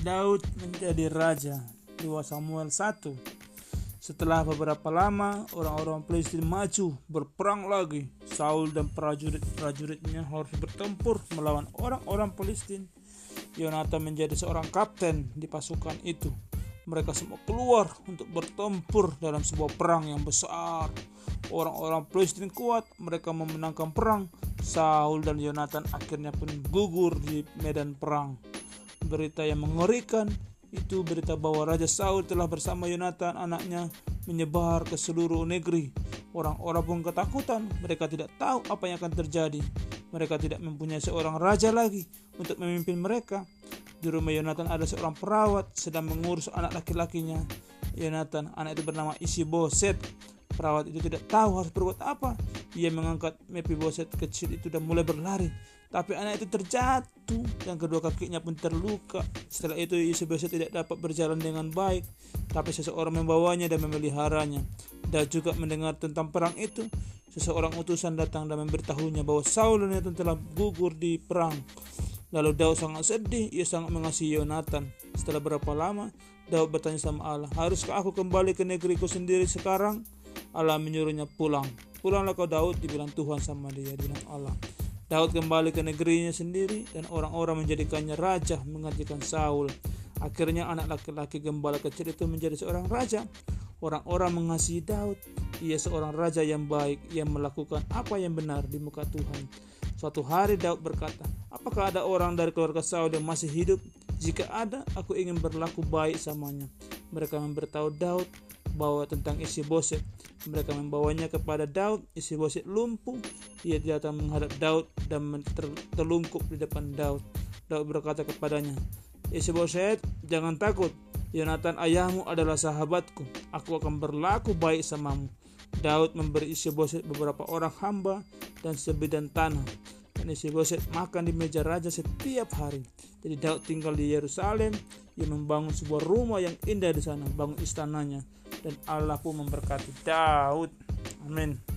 Daud menjadi raja 2 Samuel 1 Setelah beberapa lama orang-orang Filistin maju berperang lagi. Saul dan prajurit-prajuritnya harus bertempur melawan orang-orang Filistin Yonatan menjadi seorang kapten di pasukan itu. Mereka semua keluar untuk bertempur dalam sebuah perang yang besar. Orang-orang Filistin kuat, mereka memenangkan perang. Saul dan Yonatan akhirnya pun gugur di medan perang berita yang mengerikan itu berita bahwa Raja Saul telah bersama Yonatan anaknya menyebar ke seluruh negeri. Orang-orang pun ketakutan, mereka tidak tahu apa yang akan terjadi. Mereka tidak mempunyai seorang raja lagi untuk memimpin mereka. Di rumah Yonatan ada seorang perawat sedang mengurus anak laki-lakinya. Yonatan, anak itu bernama Isi Boset. Perawat itu tidak tahu harus berbuat apa. Ia mengangkat Boset kecil itu dan mulai berlari. Tapi anak itu terjatuh dan kedua kakinya pun terluka. Setelah itu Yosebesa tidak dapat berjalan dengan baik, tapi seseorang membawanya dan memeliharanya. Dan juga mendengar tentang perang itu, seseorang utusan datang dan memberitahunya bahwa Saul dan Yonatan telah gugur di perang. Lalu Daud sangat sedih, ia sangat mengasihi Yonatan. Setelah berapa lama, Daud bertanya sama Allah, Haruskah aku kembali ke negeriku sendiri sekarang? Allah menyuruhnya pulang. Pulanglah kau Daud, dibilang Tuhan sama dia, dibilang Allah. Daud kembali ke negerinya sendiri dan orang-orang menjadikannya raja menggantikan Saul. Akhirnya anak laki-laki gembala kecil itu menjadi seorang raja. Orang-orang mengasihi Daud. Ia seorang raja yang baik yang melakukan apa yang benar di muka Tuhan. Suatu hari Daud berkata, "Apakah ada orang dari keluarga Saul yang masih hidup? Jika ada, aku ingin berlaku baik samanya." Mereka memberitahu Daud bahwa tentang isi boset. Mereka membawanya kepada Daud, isi boset lumpuh. Ia datang menghadap Daud dan terlungkup di depan Daud. Daud berkata kepadanya, isi boset, jangan takut. Yonatan ayahmu adalah sahabatku. Aku akan berlaku baik samamu. Daud memberi isi boset beberapa orang hamba dan sebidang tanah. Dan isi boset makan di meja raja setiap hari. Jadi Daud tinggal di Yerusalem. Ia membangun sebuah rumah yang indah di sana, bangun istananya dan Allah pun memberkati Daud. Amin.